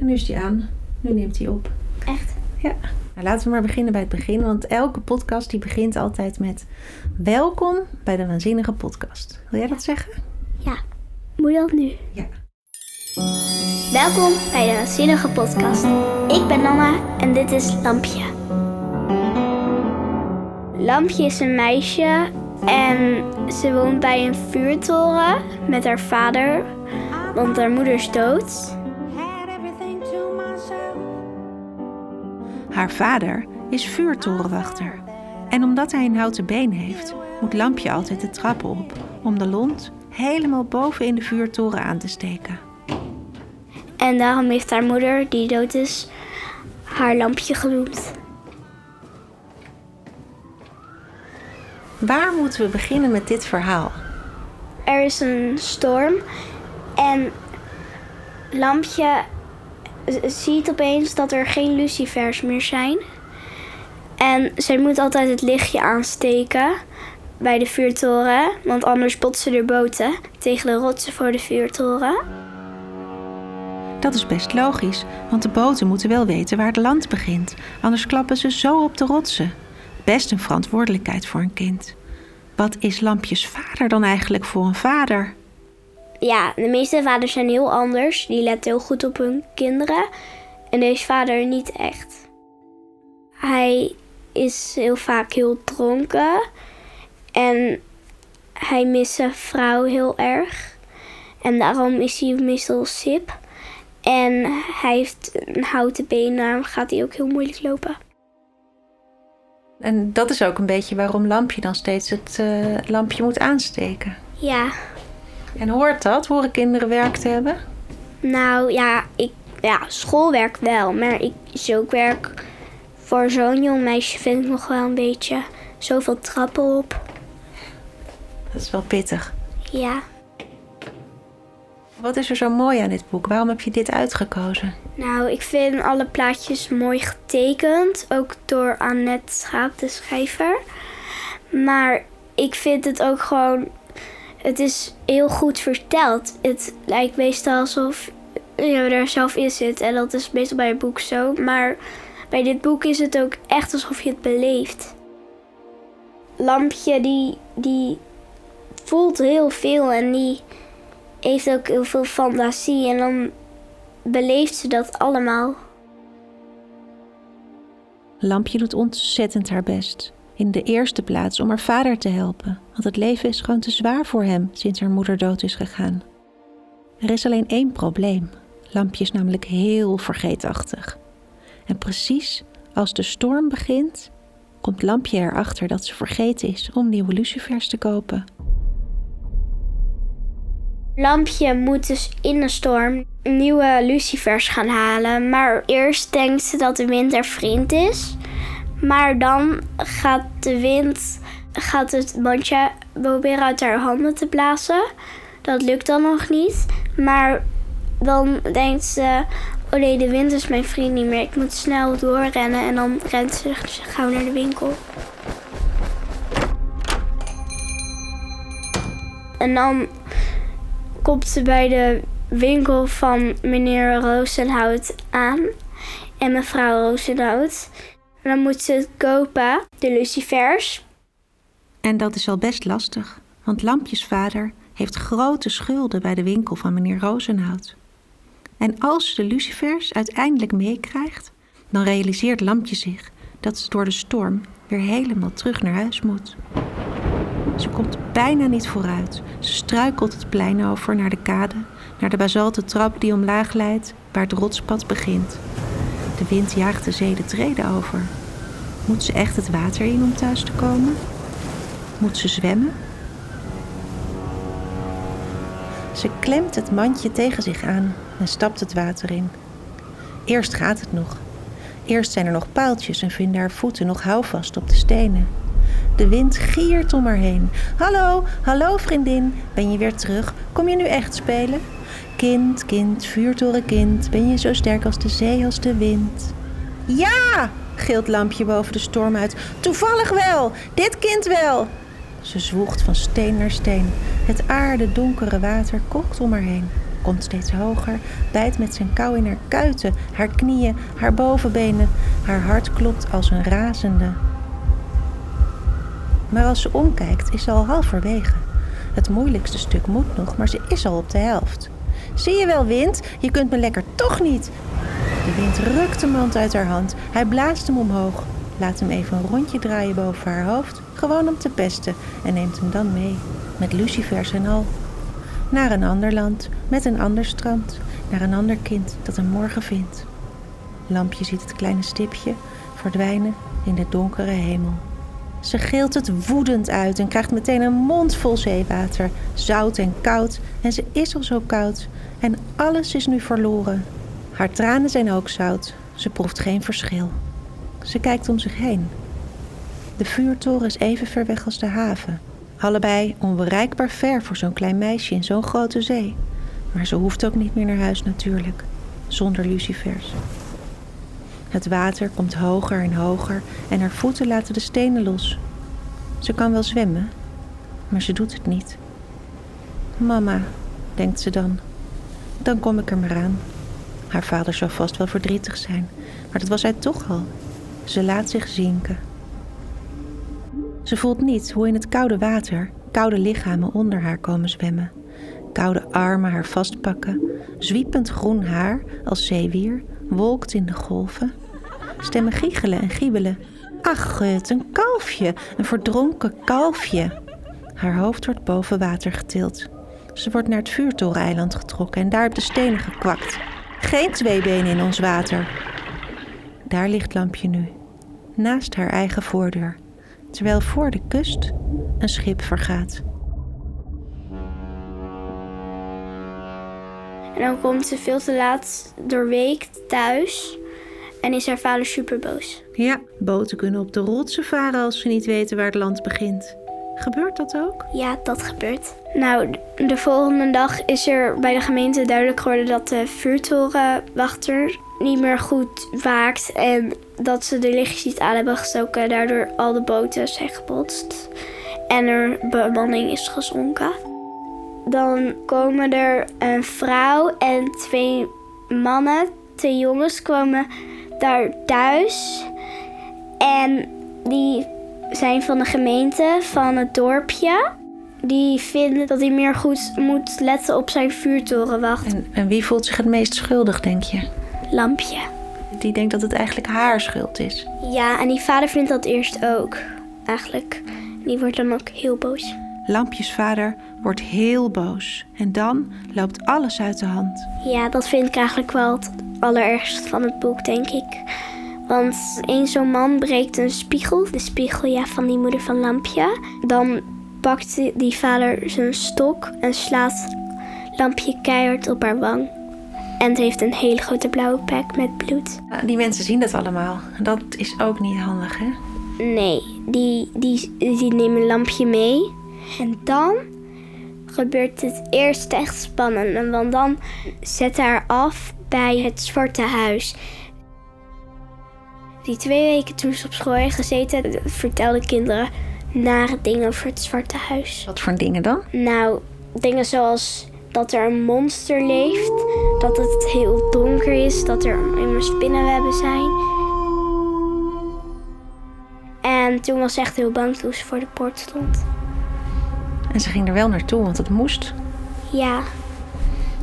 En nu is die aan. Nu neemt hij op. Echt? Ja. Nou, laten we maar beginnen bij het begin. Want elke podcast die begint altijd met... Welkom bij de Waanzinnige Podcast. Wil jij dat zeggen? Ja. Moet dat nu? Ja. Welkom bij de Waanzinnige Podcast. Ik ben Anna en dit is Lampje. Lampje is een meisje en ze woont bij een vuurtoren met haar vader, want haar moeder is dood. Haar vader is vuurtorenwachter. En omdat hij een houten been heeft, moet Lampje altijd de trappen op om de lont helemaal boven in de vuurtoren aan te steken. En daarom heeft haar moeder, die dood is, haar lampje genoemd. Waar moeten we beginnen met dit verhaal? Er is een storm en Lampje ziet opeens dat er geen lucifers meer zijn. En zij moet altijd het lichtje aansteken bij de vuurtoren, want anders botsen er boten tegen de rotsen voor de vuurtoren. Dat is best logisch, want de boten moeten wel weten waar het land begint, anders klappen ze zo op de rotsen. Best een verantwoordelijkheid voor een kind. Wat is Lampjes vader dan eigenlijk voor een vader? Ja, de meeste vaders zijn heel anders. Die letten heel goed op hun kinderen. En deze vader niet echt. Hij is heel vaak heel dronken. En hij mist zijn vrouw heel erg. En daarom is hij meestal sip. En hij heeft een houten been, daarom gaat hij ook heel moeilijk lopen. En dat is ook een beetje waarom Lampje dan steeds het eh, lampje moet aansteken. Ja, En hoort dat? Horen kinderen werk te hebben? nou ja, ik, ja, schoolwerk wel. Maar ik werk voor zo'n jong meisje vind ik nog wel een beetje zoveel trappen op. Dat is wel pittig. Ja. Wat is er zo mooi aan dit boek? Waarom heb je dit uitgekozen? Nou, ik vind alle plaatjes mooi getekend. Ook door Annette Schaap, de schrijver. Maar ik vind het ook gewoon... Het is heel goed verteld. Het lijkt meestal alsof je er zelf in zit. En dat is meestal bij een boek zo. Maar bij dit boek is het ook echt alsof je het beleeft. Lampje, die, die voelt heel veel. En die heeft ook heel veel fantasie. En dan beleeft ze dat allemaal. Lampje doet ontzettend haar best. In de eerste plaats om haar vader te helpen, want het leven is gewoon te zwaar voor hem sinds haar moeder dood is gegaan. Er is alleen één probleem. Lampje is namelijk heel vergeetachtig. En precies als de storm begint, komt Lampje erachter dat ze vergeten is om nieuwe lucifers te kopen. Lampje moet dus in de storm nieuwe lucifers gaan halen. Maar eerst denkt ze dat de wind haar vriend is. Maar dan gaat de wind gaat het bandje proberen uit haar handen te blazen. Dat lukt dan nog niet. Maar dan denkt ze... Oh nee, de wind is mijn vriend niet meer. Ik moet snel doorrennen. En dan rent ze gauw naar de winkel. En dan komt ze bij de winkel van meneer Roosenhout aan. En mevrouw Roosenhout. Dan moet ze het kopen, de lucifers. En dat is al best lastig, want Lampjes vader heeft grote schulden bij de winkel van meneer Rozenhout. En als ze de lucifers uiteindelijk meekrijgt, dan realiseert Lampje zich dat ze door de storm weer helemaal terug naar huis moet. Ze komt bijna niet vooruit. Ze struikelt het plein over naar de kade, naar de basalten trap die omlaag leidt, waar het rotspad begint. De wind jaagt de zee de treden over. Moet ze echt het water in om thuis te komen? Moet ze zwemmen? Ze klemt het mandje tegen zich aan en stapt het water in. Eerst gaat het nog. Eerst zijn er nog paaltjes en vinden haar voeten nog houvast op de stenen. De wind giert om haar heen. Hallo, hallo vriendin, ben je weer terug? Kom je nu echt spelen? Kind, kind, vuurtorenkind, ben je zo sterk als de zee, als de wind? Ja, gilt Lampje boven de storm uit. Toevallig wel, dit kind wel. Ze zwoegt van steen naar steen. Het aarde donkere water kokt om haar heen. komt steeds hoger, bijt met zijn kou in haar kuiten, haar knieën, haar bovenbenen. Haar hart klopt als een razende. Maar als ze omkijkt, is ze al halverwege. Het moeilijkste stuk moet nog, maar ze is al op de helft. Zie je wel, wind? Je kunt me lekker toch niet. De wind rukt de mand uit haar hand. Hij blaast hem omhoog. Laat hem even een rondje draaien boven haar hoofd, gewoon om te pesten, en neemt hem dan mee, met lucifers en al. Naar een ander land, met een ander strand, naar een ander kind dat hem morgen vindt. Lampje ziet het kleine stipje verdwijnen in de donkere hemel. Ze gilt het woedend uit en krijgt meteen een mond vol zeewater, zout en koud. En ze is al zo koud en alles is nu verloren. Haar tranen zijn ook zout. Ze proeft geen verschil. Ze kijkt om zich heen. De vuurtoren is even ver weg als de haven. Allebei onbereikbaar ver voor zo'n klein meisje in zo'n grote zee. Maar ze hoeft ook niet meer naar huis natuurlijk, zonder lucifers. Het water komt hoger en hoger en haar voeten laten de stenen los. Ze kan wel zwemmen, maar ze doet het niet. Mama, denkt ze dan, dan kom ik er maar aan. Haar vader zou vast wel verdrietig zijn, maar dat was hij toch al. Ze laat zich zinken. Ze voelt niet hoe in het koude water koude lichamen onder haar komen zwemmen. Koude armen haar vastpakken, zwiepend groen haar als zeewier wolkt in de golven. Stemmen giechelen en giebelen. Ach, het, een kalfje, een verdronken kalfje. Haar hoofd wordt boven water getild. Ze wordt naar het vuurtoreneiland getrokken en daar op de stenen gekwakt. Geen twee benen in ons water. Daar ligt Lampje nu, naast haar eigen voordeur, terwijl voor de kust een schip vergaat. En dan komt ze veel te laat doorweekt thuis. En is haar vader super boos. Ja, boten kunnen op de rotsen varen als ze niet weten waar het land begint. Gebeurt dat ook? Ja, dat gebeurt. Nou, de volgende dag is er bij de gemeente duidelijk geworden dat de vuurtorenwachter niet meer goed waakt. En dat ze de lichtjes niet aan hebben gestoken. Daardoor al de boten zijn gebotst. En er bemanning is gezonken. Dan komen er een vrouw en twee mannen, twee jongens, komen daar thuis. En die zijn van de gemeente, van het dorpje. Die vinden dat hij meer goed moet letten op zijn vuurtorenwacht. En, en wie voelt zich het meest schuldig, denk je? Lampje. Die denkt dat het eigenlijk haar schuld is. Ja, en die vader vindt dat eerst ook. Eigenlijk. Die wordt dan ook heel boos. Lampjes vader wordt heel boos. En dan loopt alles uit de hand. Ja, dat vind ik eigenlijk wel het allerergst van het boek, denk ik. Want een zo'n man breekt een spiegel, de spiegel ja, van die moeder van Lampje. Dan pakt die- die vader zijn stok en slaat Lampje keihard op haar wang. En het heeft een hele grote blauwe plek met bloed. Die mensen zien dat allemaal. Dat is ook niet handig, hè? Nee, die, die, die nemen Lampje mee. En dan gebeurt het eerst echt spannend. Want dan zet haar af bij het Zwarte Huis. Die twee weken toen ze op school heeft gezeten, vertelde kinderen nare dingen over het Zwarte Huis. Wat voor dingen dan? Nou, dingen zoals dat er een monster leeft, dat het heel donker is, dat er immer spinnenwebben zijn. En toen was ze echt heel bang toen ze voor de poort stond. En ze ging er wel naartoe, want het moest. Ja,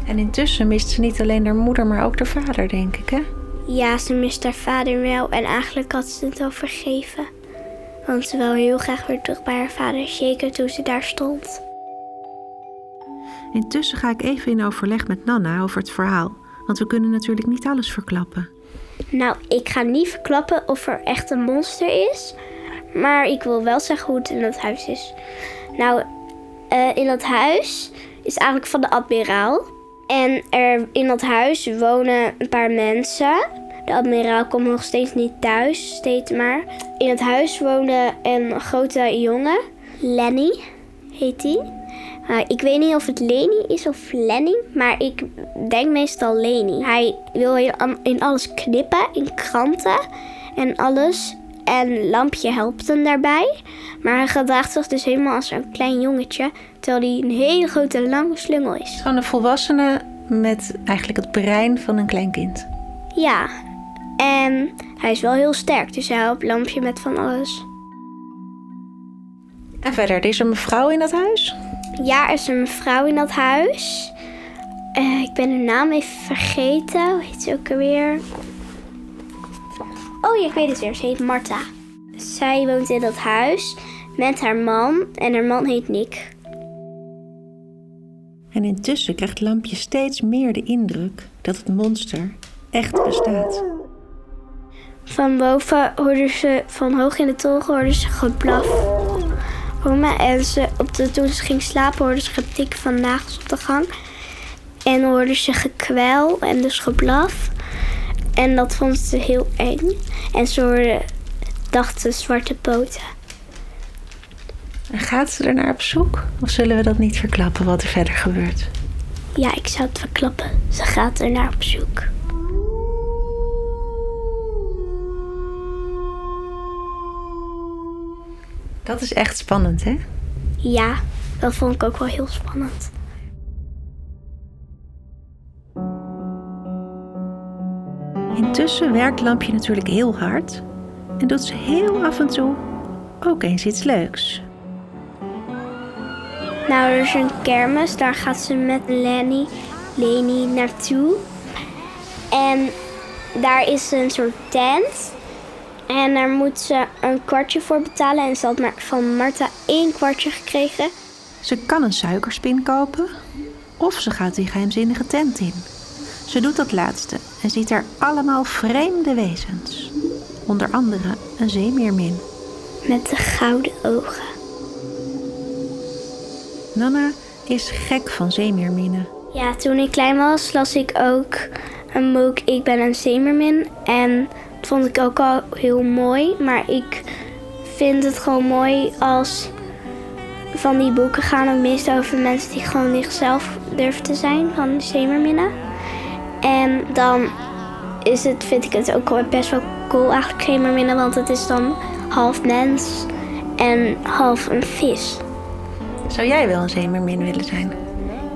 En intussen mist ze niet alleen haar moeder, maar ook haar vader, denk ik, hè? ja, ze mist haar vader wel en eigenlijk had ze het al vergeven. Want ze wil heel graag weer terug bij haar vader, zeker toen ze daar stond. Intussen ga ik even in overleg met Nana over het verhaal. Want we kunnen natuurlijk niet alles verklappen. Nou, ik ga niet verklappen of er echt een monster is. Maar ik wil wel zeggen hoe het in dat huis is. Nou, eh, in dat huis is eigenlijk van de admiraal. En er, in dat huis wonen een paar mensen. De admiraal komt nog steeds niet thuis, steeds maar. In het huis woonde een grote jongen. Lenny heet hij. Ik weet niet of het Leni is of Lenny, maar ik denk meestal Leni. Hij wil in alles knippen, in kranten en alles. En Lampje helpt hem daarbij. Maar hij gedraagt zich dus helemaal als een klein jongetje, terwijl hij een hele grote lange slungel is. Gewoon een volwassene met eigenlijk het brein van een klein kind. Ja, en hij is wel heel sterk, dus hij helpt Lampje met van alles. En verder, er is een mevrouw in dat huis? Ja, er is een mevrouw in dat huis. Eh, ik ben haar naam even vergeten. Hoe heet ze ook alweer? Oh ja, ik weet het weer. Ze heet Marta. Zij woont in dat huis met haar man. En haar man heet Nick. En intussen krijgt Lampje steeds meer de indruk dat het monster echt bestaat. Van boven hoorden ze, van hoog in de toren hoorden ze geblaf. En ze, op de, toen ze ging slapen hoorden ze getik van nagels op de gang. En hoorden ze gekwel en dus geblaf. En dat vond ze heel eng. En ze hoorden, dachten zwarte poten. En gaat ze er naar op zoek? Of zullen we dat niet verklappen wat er verder gebeurt? Ja, ik zou het verklappen. Ze gaat er naar op zoek. Dat is echt spannend, hè? Ja, dat vond ik ook wel heel spannend. Intussen werkt Lampje natuurlijk heel hard en doet ze heel af en toe ook eens iets leuks. Nou, er is een kermis, daar gaat ze met Lenny, Leni naartoe. En daar is een soort tent. En daar moet ze een kwartje voor betalen. En ze had maar van Marta één kwartje gekregen. Ze kan een suikerspin kopen of ze gaat die geheimzinnige tent in. Ze doet dat laatste en ziet er allemaal vreemde wezens. Onder andere een zeemeermin. Met de gouden ogen. Nana is gek van zeemeerminnen. Ja, toen ik klein was, las ik ook een boek Ik ben een zeemeermin. En dat vond ik ook al heel mooi. Maar ik vind het gewoon mooi als van die boeken gaan ook meestal over mensen die gewoon zichzelf durven te zijn, van zeemerminnen. En dan is het, vind ik het ook best wel cool eigenlijk zeemerminnen, want het is dan half mens en half een vis. Zou jij wel een zeemermin willen zijn?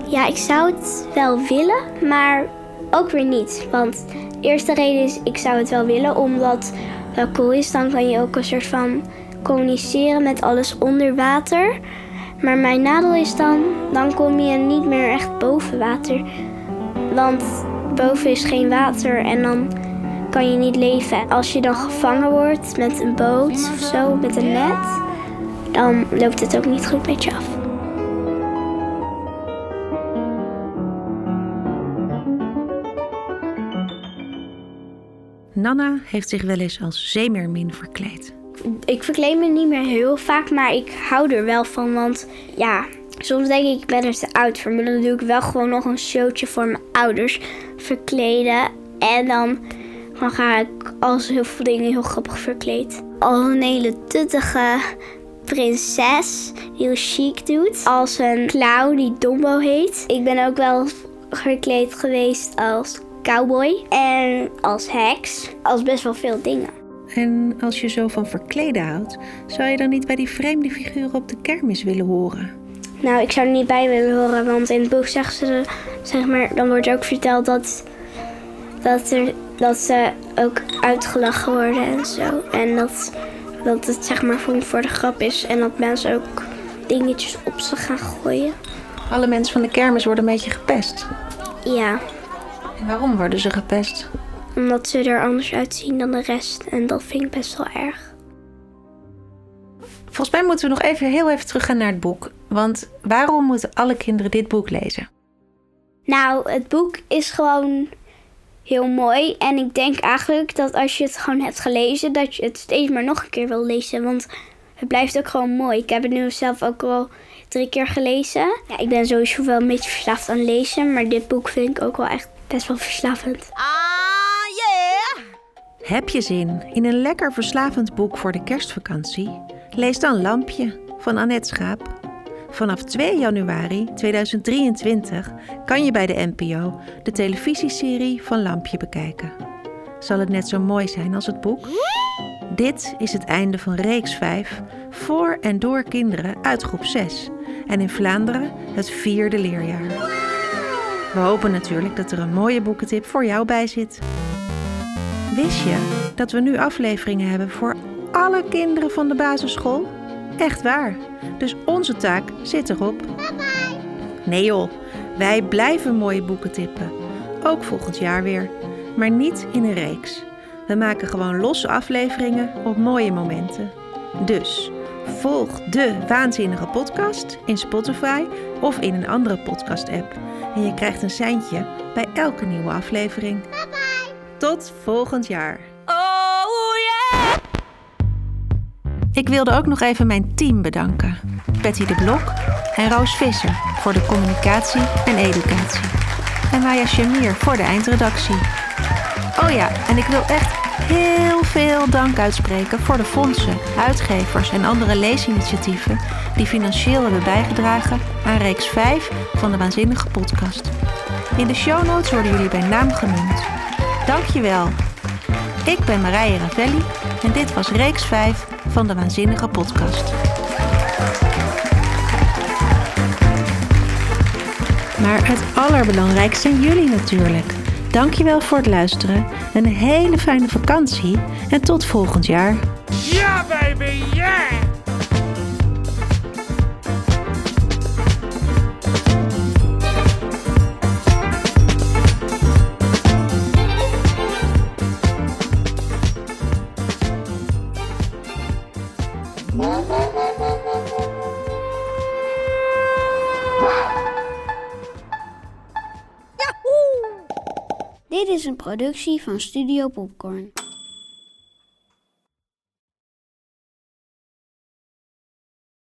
Ja, ik zou het wel willen, maar ook weer niet. Want de eerste reden is, ik zou het wel willen, omdat het wel cool is. Dan kan je ook een soort van communiceren met alles onder water. Maar mijn nadeel is dan, dan kom je niet meer echt boven water. Want boven is geen water en dan kan je niet leven. Als je dan gevangen wordt met een boot of zo, met een net, dan loopt het ook niet goed met je af. Nana heeft zich wel eens als zeemeermin verkleed. Ik verkleed me niet meer heel vaak, maar ik hou er wel van. Want ja, soms denk ik, ik ben er te oud voor. Maar dan doe ik wel gewoon nog een showtje voor mijn ouders verkleden. En dan, dan ga ik als heel veel dingen heel grappig verkleed. Als een hele tuttige prinses die heel chic doet. Als een clown die Dombo heet. Ik ben ook wel verkleed geweest als cowboy en als heks. Als best wel veel dingen. En als je zo van verkleden houdt, zou je dan niet bij die vreemde figuren op de kermis willen horen? Nou, ik zou er niet bij willen horen, want in het boek zeggen ze, zeg maar, dan wordt ook verteld dat, dat, er, dat ze ook uitgelachen worden en zo. En dat, dat het zeg maar voor de grap is en dat mensen ook dingetjes op ze gaan gooien. Alle mensen van de kermis worden een beetje gepest. Ja, En waarom worden ze gepest? omdat ze er anders uitzien dan de rest en dat vind ik best wel erg. Volgens mij moeten we nog even heel even teruggaan naar het boek. Want waarom moeten alle kinderen dit boek lezen? Nou, het boek is gewoon heel mooi. En ik denk eigenlijk dat als je het gewoon hebt gelezen, dat je het steeds maar nog een keer wil lezen. Want het blijft ook gewoon mooi. Ik heb het nu zelf ook al drie keer gelezen. Ja, ik ben sowieso wel een beetje verslaafd aan lezen. Maar dit boek vind ik ook wel echt best wel verslavend. Heb je zin in een lekker verslavend boek voor de kerstvakantie? Lees dan Lampje van Annette Schaap. Vanaf 2 januari 2023 kan je bij de NPO de televisieserie van Lampje bekijken. Zal het net zo mooi zijn als het boek? Dit is het einde van reeks 5 voor en door kinderen uit groep 6 en in Vlaanderen het vierde leerjaar. We hopen natuurlijk dat er een mooie boekentip voor jou bij zit. Wist je dat we nu afleveringen hebben voor alle kinderen van de basisschool? Echt waar. Dus onze taak zit erop. Nee joh, wij blijven mooie boeken tippen. Ook volgend jaar weer. Maar niet in een reeks. We maken gewoon losse afleveringen op mooie momenten. Dus volg de Waanzinnige Podcast in Spotify of in een andere podcast-app. En je krijgt een seintje bij elke nieuwe aflevering. Bye bye. Tot volgend jaar. Ik wilde ook nog even mijn team bedanken. Betty de Blok en Roos Visser voor de communicatie en educatie. En Maya Shamir voor de eindredactie. Oh ja, en ik wil echt heel veel dank uitspreken voor de fondsen, uitgevers en andere leesinitiatieven die financieel hebben bijgedragen aan reeks 5 van de Waanzinnige Podcast. In de show notes worden jullie bij naam genoemd. Dankjewel. Ik ben Marije Ravelli en dit was reeks 5 van de Waanzinnige Podcast. Maar het allerbelangrijkste zijn jullie natuurlijk. Dankjewel voor het luisteren. Een hele fijne vakantie en tot volgend jaar. Ja, baby, yeah! Is een productie van Studio Popcorn.